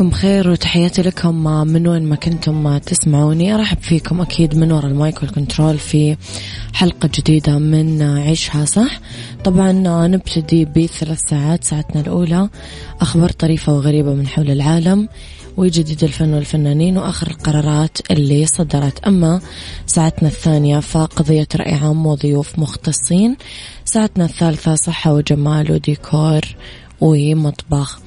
صباحكم خير وتحياتي لكم. من وين ما كنتم تسمعوني أرحب فيكم أكيد من وراء المايك والكنترول في حلقة جديدة من عيشها صح. طبعا نبتدي بثلاث ساعات ساعتنا الأولى. أخبار طريفة وغريبة من حول العالم وجديد الفن والفنانين وآخر القرارات اللي صدرت. أما ساعتنا الثانية فقضية رأي عام وضيوف مختصين. ساعتنا الثالثة صحة وجمال وديكور ومطبخ.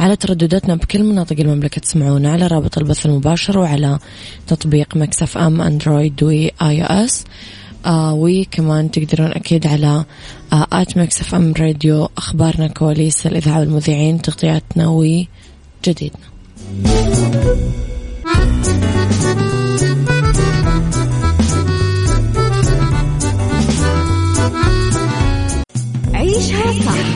على تردداتنا بكل مناطق المملكة تسمعونا على رابط البث المباشر وعلى تطبيق Mix FM Android و iOS. آه وكمان تقدرون أكيد على آه at Mix FM Radio أخبارنا كواليس الإذاعة والمذيعين تغطياتنا وجديدنا. عيشها صح.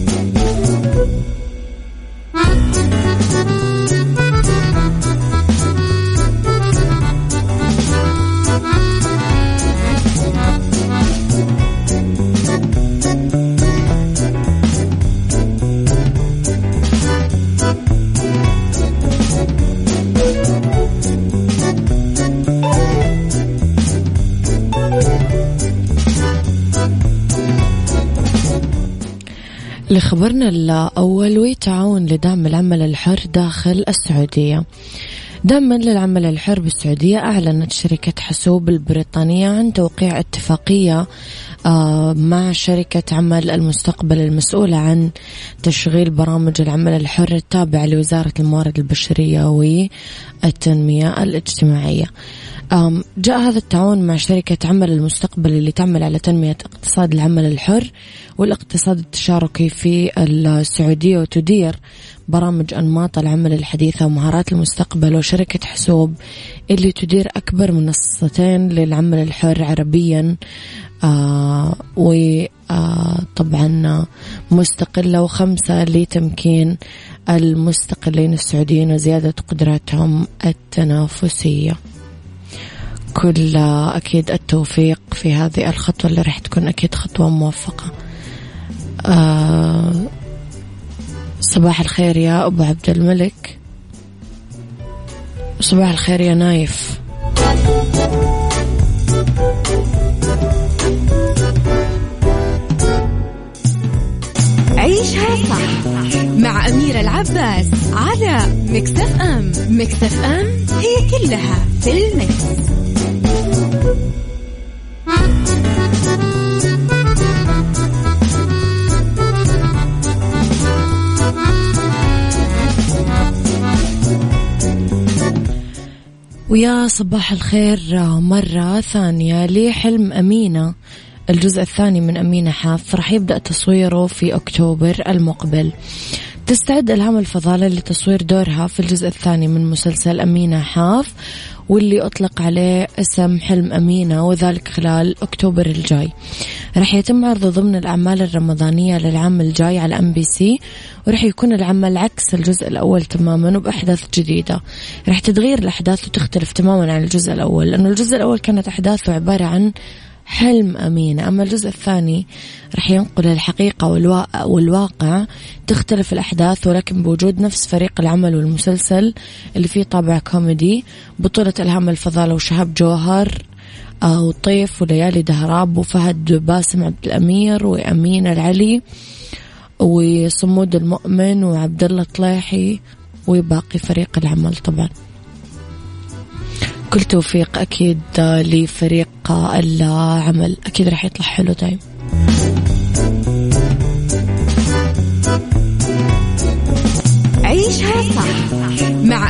لخبرنا الأول وتعاون لدعم العمل الحر داخل السعودية. دعما للعمل الحر بالسعودية أعلنت شركة حاسوب البريطانية عن توقيع اتفاقية آه، مع شركة عمل المستقبل المسؤولة عن تشغيل برامج العمل الحر التابعة لوزارة الموارد البشرية والتنمية الاجتماعية. جاء هذا التعاون مع شركة عمل المستقبل اللي تعمل على تنمية اقتصاد العمل الحر والاقتصاد التشاركي في السعودية وتدير برامج أنماط العمل الحديثة ومهارات المستقبل وشركة حسوب اللي تدير أكبر منصتين للعمل الحر عربيا آه وطبعا آه مستقلة وخمسة لتمكين المستقلين السعوديين وزيادة قدراتهم التنافسية. كل أكيد التوفيق في هذه الخطوة اللي راح تكون أكيد خطوة موفقة. آه صباح الخير يا أبو عبد الملك. صباح الخير يا نايف. عيشها صح مع أميرة العباس على مكتف أم. مكتف أم هي كلها في المكس. ويا صباح الخير مرة ثانية لحلم أمينة. الجزء الثاني من أمينة حاف. راح يبدأ تصويره في أكتوبر المقبل. تستعد إلهام الفضالة لتصوير دورها في الجزء الثاني من مسلسل أمينة حاف واللي أطلق عليه اسم حلم أمينة وذلك خلال أكتوبر الجاي. راح يتم عرضه ضمن الأعمال الرمضانية للعام الجاي على أم بي سي وراح يكون العمل عكس الجزء الأول تماما وبأحداث جديدة. راح تتغير الأحداث وتختلف تماما عن الجزء الأول لأنه الجزء الأول كانت أحداثه عبارة عن حلم أمينة أما الجزء الثاني رح ينقل الحقيقة والواقع تختلف الأحداث ولكن بوجود نفس فريق العمل والمسلسل اللي فيه طابع كوميدي بطولة إلهام الفضالة وشهاب جوهر. وطيف وليالي دهراب وفهد باسم عبد الأمير وأمين العلي وصمود المؤمن وعبد الله طليحي وباقي فريق العمل طبعا. كل توفيق أكيد لفريق العمل. أكيد راح يطلع حلو دايم.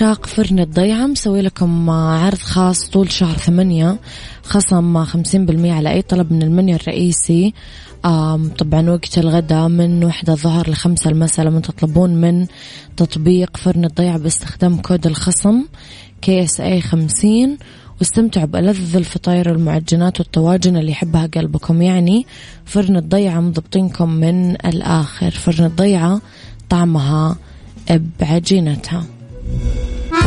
عشاق فرن الضيعة مسوي لكم عرض خاص طول شهر ثمانية خصم خمسين بالمية على أي طلب من المنيو الرئيسي. طبعا وقت الغداء من وحدة الظهر لخمسة المساء لما تطلبون من تطبيق فرن الضيعة باستخدام كود الخصم KSA خمسين. واستمتعوا بألذ الفطاير والمعجنات والطواجن اللي يحبها قلبكم. يعني فرن الضيعة مضبطينكم من الآخر. فرن الضيعة طعمها بعجينتها.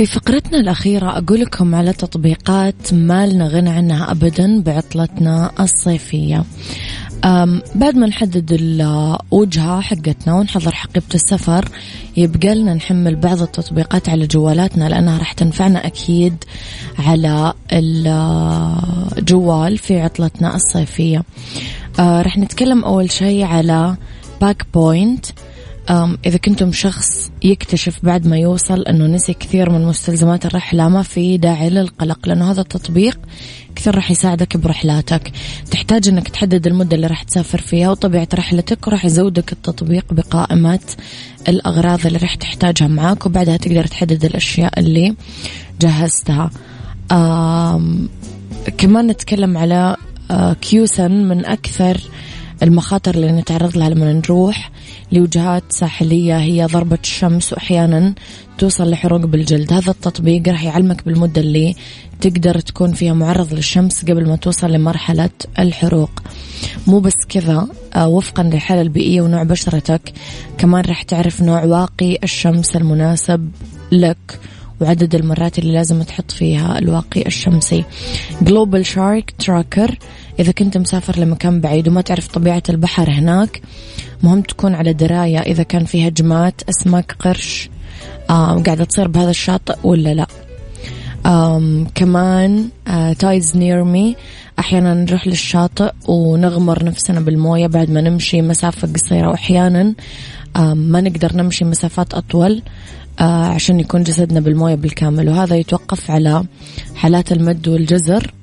في فقرتنا الأخيرة أقول لكم على تطبيقات ما لنا غنى عنها أبدا بعطلتنا الصيفية. بعد ما نحدد الوجهة حقتنا ونحضر حقيبة السفر يبقى لنا نحمل بعض التطبيقات على جوالاتنا لأنها راح تنفعنا أكيد على الجوال في عطلتنا الصيفية. أه، راح نتكلم أول شيء على PackPoint. إذا كنتم شخص يكتشف بعد ما يوصل أنه نسي كثير من مستلزمات الرحلة ما في داعي للقلق لأنه هذا التطبيق كثير راح يساعدك برحلاتك. تحتاج أنك تحدد المدة اللي راح تسافر فيها وطبيعة رحلتك وراح يزودك التطبيق بقائمة الأغراض اللي راح تحتاجها معاك وبعدها تقدر تحدد الأشياء اللي جهزتها. كمان نتكلم على كيوسن من أكثر المخاطر اللي نتعرض لها لما نروح لوجهات ساحلية هي ضربة الشمس وأحيانا توصل لحروق بالجلد. هذا التطبيق راح يعلمك بالمدة اللي تقدر تكون فيها معرض للشمس قبل ما توصل لمرحلة الحروق. مو بس كذا آه، وفقا للحالة البيئية ونوع بشرتك كمان راح تعرف نوع واقي الشمس المناسب لك وعدد المرات اللي لازم تحط فيها الواقي الشمسي. Global Shark Tracker إذا كنت مسافر لمكان بعيد وما تعرف طبيعة البحر هناك مهم تكون على دراية إذا كان في هجمات أسماك قرش آه قاعدة تصير بهذا الشاطئ ولا لا. آم كمان Tides Near Me أحيانا نروح للشاطئ ونغمر نفسنا بالموية بعد ما نمشي مسافة قصيرة. وأحيانا ما نقدر نمشي مسافات أطول آه عشان يكون جسدنا بالموية بالكامل. وهذا يتوقف على حالات المد والجزر.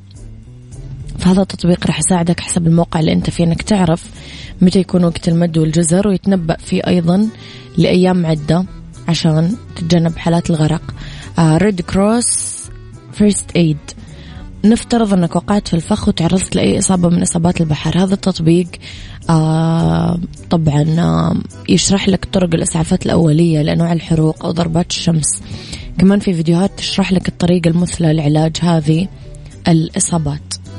فهذا التطبيق راح يساعدك حسب الموقع اللي أنت فيه إنك تعرف متى يكون وقت المد والجزر ويتنبأ فيه أيضا لأيام عدة عشان تتجنب حالات الغرق. Red Cross First Aid نفترض إنك وقعت في الفخ وتعرضت لأي إصابة من إصابات البحر. هذا التطبيق آه طبعا آه يشرح لك طرق الإسعافات الأولية لأنواع الحروق أو ضربات الشمس. كمان في فيديوهات تشرح لك الطريقة المثلى لعلاج هذه الإصابات.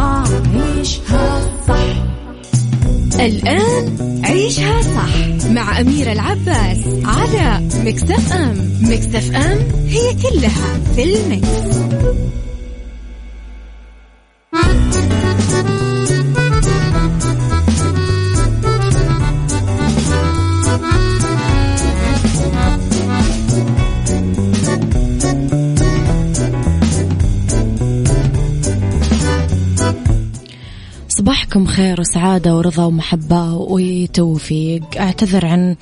عيشها صح الآن عيشها صح مع أميرة العباس على مكتف أم مكتف أم هي كلها في المكس. صباحكم خير وسعادة ورضا ومحبة وتوفيق. أعتذر عن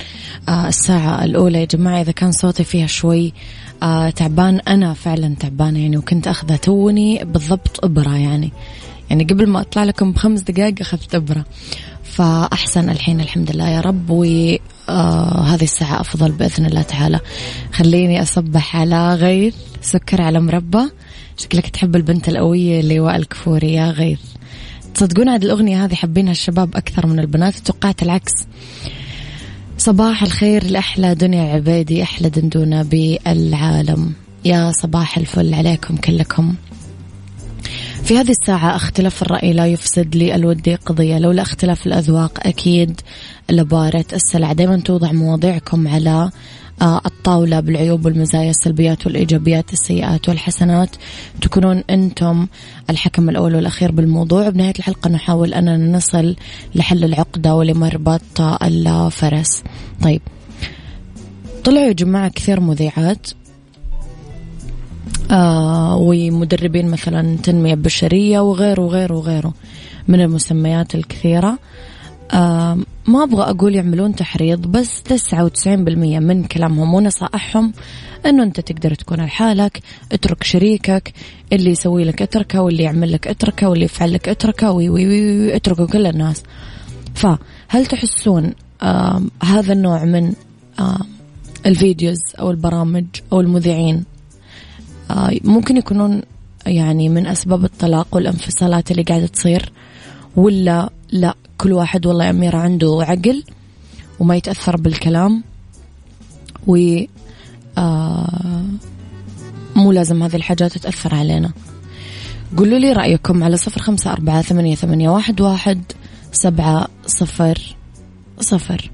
آه، الساعة الأولى يا جماعة إذا كان صوتي فيها شوي آه، تعبان. أنا فعلا تعبانة يعني وكنت أخذة توني بالضبط إبرة يعني. يعني قبل ما أطلع لكم بخمس دقائق أخذت إبرة. فأحسن الحين الحمد لله يا رب وهذه آه الساعة أفضل بإذن الله تعالى. خليني أصبح على غيث سكر على مربى. شكلك تحب البنت القوية اللي وائل كفوري يا غيث. تصدقون هذه الأغنية هذه حابينها الشباب أكثر من البنات توقعت العكس. صباح الخير لأحلى دنيا عبيدي أحلى دندونة بالعالم يا صباح الفل عليكم كلكم. في هذه الساعة أختلاف الرأي لا يفسد لي الودي قضية لولا اختلاف الأذواق أكيد لبارة السلع. دائما توضع مواضيعكم على الطاولة بالعيوب والمزايا السلبيات والإيجابيات السيئات والحسنات. تكونون أنتم الحكم الأول والأخير بالموضوع. بنهاية الحلقة نحاول أننا نصل لحل العقدة ولمربط الفرس. طيب. طلعوا يا جماعة كثير مذيعات آه ومدربين مثلا تنمية بشرية وغيره وغيره وغيره من المسميات الكثيرة. آه ما أبغى أقول يعملون تحريض بس تسعة وتسعين بالمية من كلامهم ونصائحهم أنه أنت تقدر تكون لحالك اترك شريكك اللي يسوي لك اتركه واللي يعمل لك اتركه واللي يفعل لك اتركه وي وي وي اتركوا كل الناس. فهل تحسون آه هذا النوع من آه الفيديوز أو البرامج أو المذيعين آه ممكن يكونون يعني من أسباب الطلاق والانفصالات اللي قاعدة تصير ولا لا؟ كل واحد والله يا أميرة عنده عقل وما يتأثر بالكلام و آه مو لازم هذه الحاجات تأثر علينا. قولوا لي رأيكم على صفر خمسة أربعة ثمانية, ثمانية واحد, واحد سبعة صفر صفر.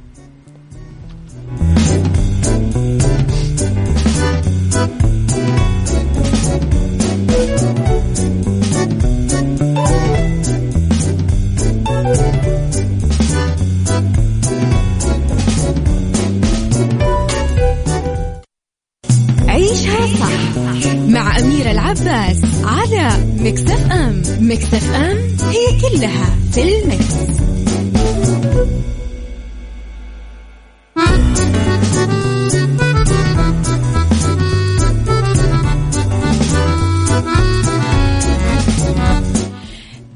عباس على Mix FM Mix FM it's all in the mix.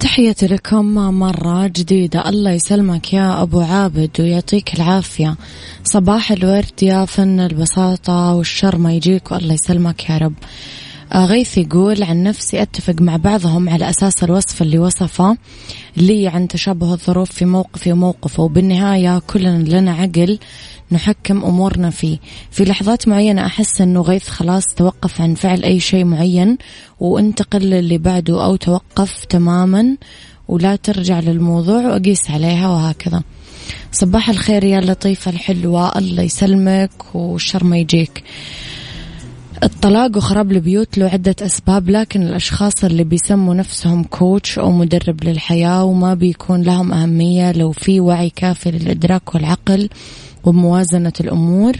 تحياتي لكم مرة جديدة. الله يسلمك يا أبو عابد ويعطيك العافية. صباح الورد يا فن البساطة والشر ما يجيك. والله يسلمك يا رب. غيث يقول عن نفسي أتفق مع بعضهم على أساس الوصف اللي وصفه لي عن تشابه الظروف في موقفي وموقفه وبالنهاية كلنا لنا عقل نحكم أمورنا فيه. في لحظات معينة أحس أنه غيث خلاص توقف عن فعل أي شيء معين وانتقل للي بعده أو توقف تماما ولا ترجع للموضوع وأقيس عليها وهكذا. صباح الخير يا لطيفة الحلوة. الله يسلمك والشر ما يجيك. الطلاق وخراب البيوت له عدة أسباب لكن الأشخاص اللي بيسموا نفسهم كوتش أو مدرب للحياة وما بيكون لهم أهمية لو في وعي كافي للإدراك والعقل وموازنة الأمور.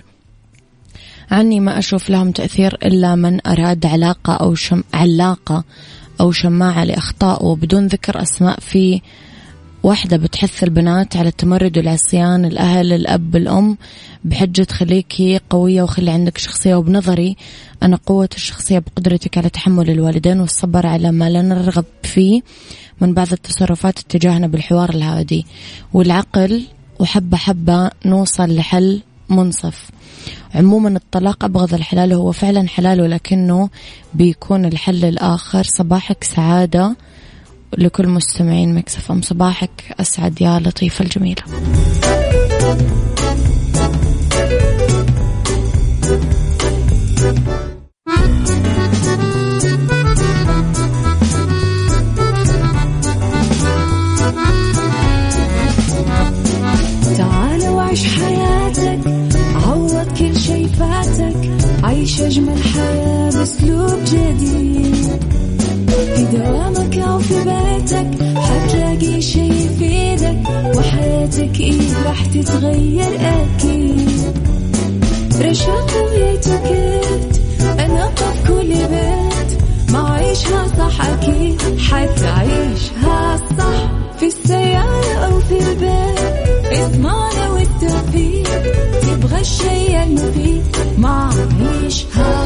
عني ما أشوف لهم تأثير إلا من أراد علاقة أو شم علاقة أو شماعة لأخطائه بدون ذكر أسماء في واحدة بتحث البنات على التمرد والعصيان الأهل الأب الأم بحجة خليكي قوية وخلي عندك شخصية. وبنظري أنا قوة الشخصية بقدرتك على تحمل الوالدين والصبر على ما لا نرغب فيه من بعض التصرفات اتجاهنا بالحوار الهادي والعقل وحبة حبة نوصل لحل منصف. عموما الطلاق أبغض الحلال هو فعلا حلال ولكنه بيكون الحل الآخر. صباحك سعادة. لكل مستمعين مكسف أم صباحك أسعد يا لطيفة الجميلة تعال وعيش حياتك عوض كل شي فاتك عيش أجمل حياة بأسلوب جديد. في بيتك حتلاقي شي يفيدك وحياتك إيه راح تتغير أكيد. رشاق ويتوكيت أنا في كل بيت ما عيشها صح أكيد حتعيشها صح في السيارة أو في البيت. اسمعنا والتوفيق تبغى الشي المفيد ما عيشها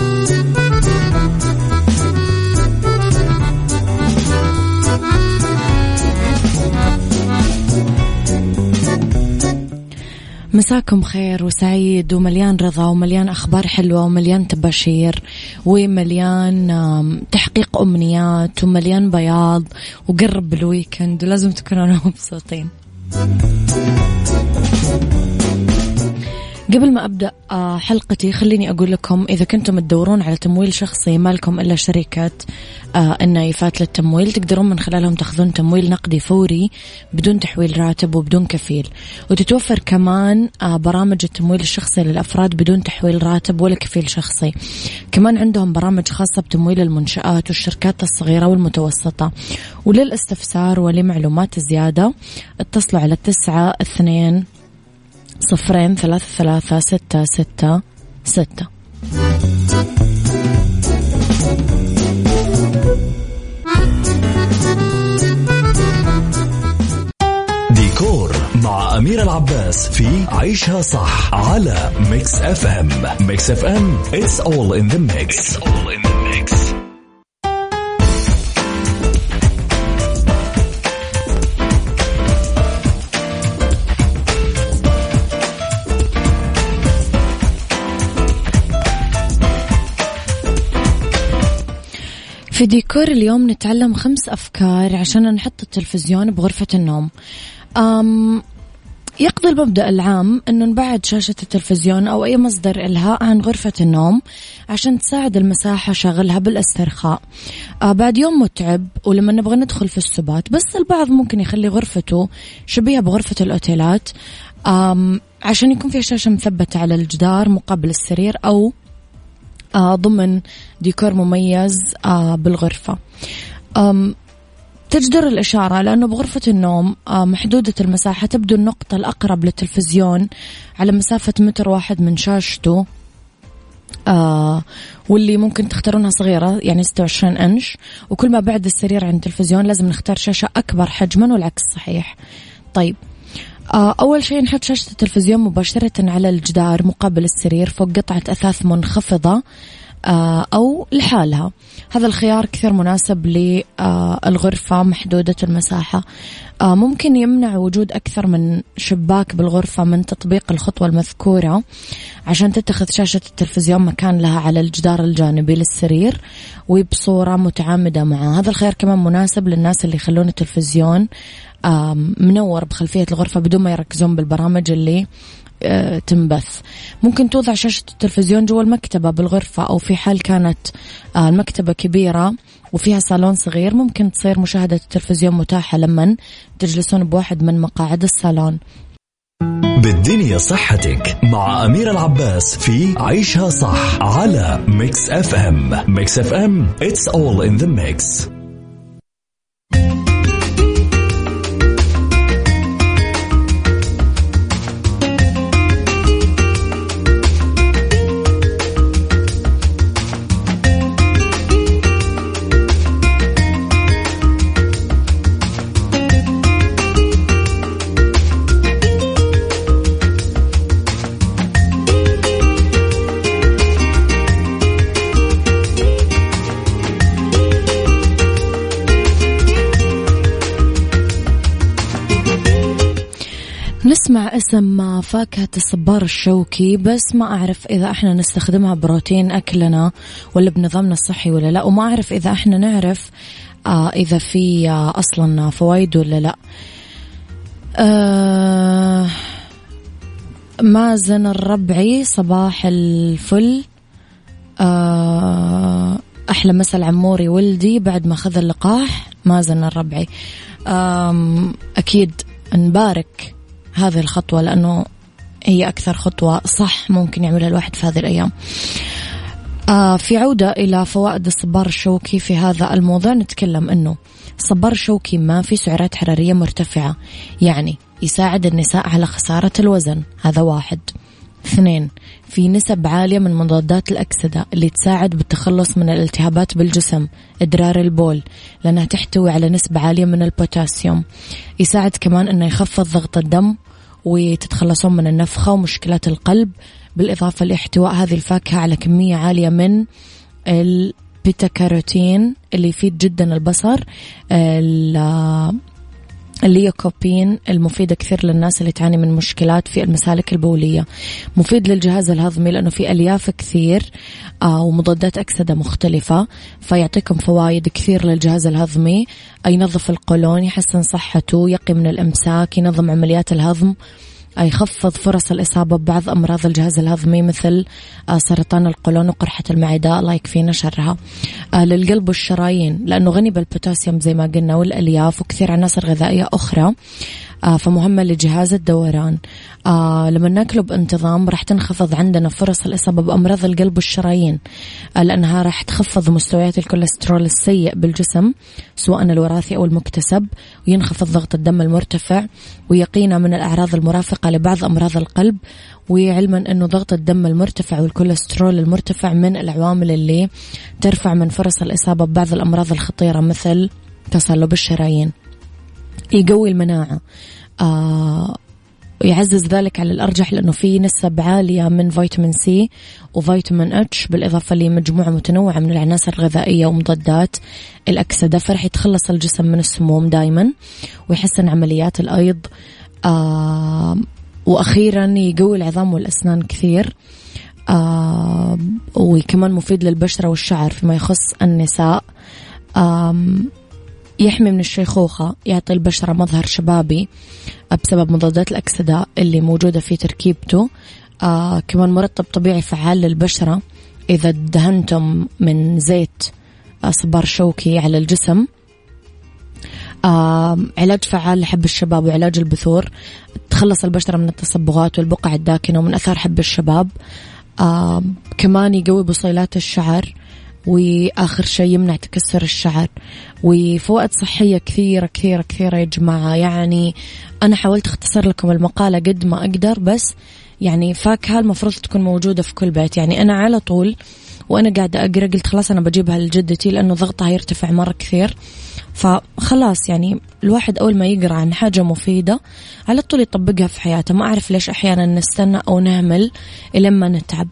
مساكم خير وسعيد ومليان رضا ومليان أخبار حلوة ومليان تباشير ومليان تحقيق أمنيات ومليان بياض وقرب ال weekend ولازم تكونوا مبسوطين قبل ما أبدأ آه، حلقتي خليني أقول لكم إذا كنتم تدورون على تمويل شخصي ما لكم إلا شركة آه، النايفات للتمويل تقدرون من خلالهم تاخذون تمويل نقدي فوري بدون تحويل راتب وبدون كفيل. وتتوفر كمان آه، برامج التمويل الشخصي للأفراد بدون تحويل راتب ولا كفيل شخصي. كمان عندهم برامج خاصة بتمويل المنشآت والشركات الصغيرة والمتوسطة. وللأستفسار ولمعلومات زيادة اتصلوا على تسعة اثنين صفرين ثلاثة ثلاثة ستة ستة ستة. ديكور مع أمير العباس في عيشها صح على Mix FM Mix FM it's all in the mix. It's all in the mix في ديكور اليوم نتعلم خمس أفكار عشان نحط التلفزيون بغرفة النوم. أم يقضي المبدأ العام أنه نبعد شاشة التلفزيون أو أي مصدر إلهاء عن غرفة النوم عشان تساعد المساحة شغلها بالاسترخاء. آه بعد يوم متعب ولما نبغى ندخل في السبات بس البعض ممكن يخلي غرفته شبيهة بغرفة الأوتيلات. عشان يكون فيها شاشة مثبتة على الجدار مقابل السرير أو ضمن ديكور مميز آه بالغرفة. تجدر الإشارة لأنه بغرفة النوم آه محدودة المساحة تبدو النقطة الأقرب للتلفزيون على مسافة متر واحد من شاشته آه واللي ممكن تختارونها صغيرة يعني 26 إنش. وكل ما بعد السرير عن التلفزيون لازم نختار شاشة أكبر حجما والعكس صحيح. طيب آه أول شيء نحط شاشة التلفزيون مباشرة على الجدار مقابل السرير فوق قطعة أثاث منخفضة آه أو لحالها. هذا الخيار كثير مناسب للغرفة محدودة المساحة. آه ممكن يمنع وجود أكثر من شباك بالغرفة من تطبيق الخطوة المذكورة عشان تتخذ شاشة التلفزيون مكان لها على الجدار الجانبي للسرير وبصورة متعامدة معه هذا الخيار كمان مناسب للناس اللي يخلون التلفزيون منور بخلفية الغرفة بدون ما يركزون بالبرامج اللي آه، تنبث ممكن توضع شاشة التلفزيون جوا المكتبة بالغرفة أو في حال كانت آه، المكتبة كبيرة وفيها صالون صغير ممكن تصير مشاهدة التلفزيون متاحة لمن تجلسون بواحد من مقاعد الصالون. بالدنيا صحتك مع أمير العباس في عيشها صح على Mix FM. Mix FM it's all in the mix. نسمع اسم فاكهة الصبار الشوكي بس ما أعرف إذا إحنا نستخدمها بروتين أكلنا ولا بنظامنا الصحي ولا لا وما أعرف إذا إحنا نعرف آه إذا في آه أصلا فوائد ولا لا. آه مازن الربعي صباح الفل. أحلى مسا العموري ولدي بعد ما أخذ اللقاح مازن الربعي. أكيد نبارك هذه الخطوة لأنه هي أكثر خطوة صح ممكن يعملها الواحد في هذه الأيام. آه في عودة إلى فوائد الصبار الشوكي في هذا الموضوع. نتكلم أنه الصبار الشوكي ما في سعرات حرارية مرتفعة يعني يساعد النساء على خسارة الوزن. هذا واحد. اثنين في نسب عالية من مضادات الأكسدة اللي تساعد بالتخلص من الالتهابات بالجسم إدرار البول لأنها تحتوي على نسبة عالية من البوتاسيوم. يساعد كمان أنه يخفض ضغط الدم وتتخلصون من النفخة ومشكلات القلب بالإضافة لاحتواء هذه الفاكهة على كمية عالية من البيتا اللي يفيد جدا البصر الليكوبين المفيدة كثير للناس اللي تعاني من مشكلات في المسالك البولية. مفيد للجهاز الهضمي لأنه في ألياف كثير آه ومضادات أكسدة مختلفة فيعطيكم فوائد كثير للجهاز الهضمي. ينظف القولون يحسن صحته يقي من الإمساك ينظم عمليات الهضم. يخفض فرص الإصابة ببعض أمراض الجهاز الهضمي مثل آه، سرطان القولون وقرحة المعدة الله يكفينا شرها. آه، للقلب والشرايين لأنه غني بالبوتاسيوم زي ما قلنا والألياف وكثير عناصر غذائية أخرى. فمهمة لجهاز الدوران. آه لما ناكله بانتظام راح تنخفض عندنا فرص الإصابة بأمراض القلب والشرايين آه لأنها راح تخفض مستويات الكوليسترول السيء بالجسم سواء الوراثي أو المكتسب وينخفض ضغط الدم المرتفع ويقينا من الأعراض المرافقة لبعض أمراض القلب وعلما أنه ضغط الدم المرتفع والكوليسترول المرتفع من العوامل اللي ترفع من فرص الإصابة ببعض الأمراض الخطيرة مثل تصلب الشرايين. يقوي المناعة. آه يعزز ذلك على الأرجح لأنه في نسب عالية من فيتامين سي وفيتامين اتش بالإضافة لمجموعة متنوعة من العناصر الغذائية ومضادات. الأكسدة فرح يتخلص الجسم من السموم دايما ويحسن عمليات الأيض. آه وأخيرا يقوي العظام والأسنان كثير. آه وكمان مفيد للبشرة والشعر فيما يخص النساء. آه يحمي من الشيخوخة يعطي البشرة مظهر شبابي بسبب مضادات الأكسدة اللي موجودة في تركيبته. آه كمان مرطب طبيعي فعال للبشرة إذا دهنتم من زيت آه، صبار شوكي على الجسم. آه علاج فعال لحب الشباب وعلاج البثور. تخلص البشرة من التصبغات والبقع الداكنة ومن أثار حب الشباب. آه كمان يقوي بصيلات الشعر. وآخر شيء يمنع تكسر الشعر. وفوائد صحية كثيرة كثيرة كثيرة يا جماعة. يعني أنا حاولت أختصر لكم المقالة قد ما أقدر بس يعني فاكهة المفروض تكون موجودة في كل بيت. يعني أنا على طول وأنا قاعدة أقرأ قلت خلاص أنا بجيبها لجدتي لأنه ضغطها يرتفع مرة كثير. فخلاص يعني الواحد أول ما يقرأ عن حاجة مفيدة على طول يطبقها في حياته. ما أعرف ليش أحيانا نستنى أو نعمل لما نتعب.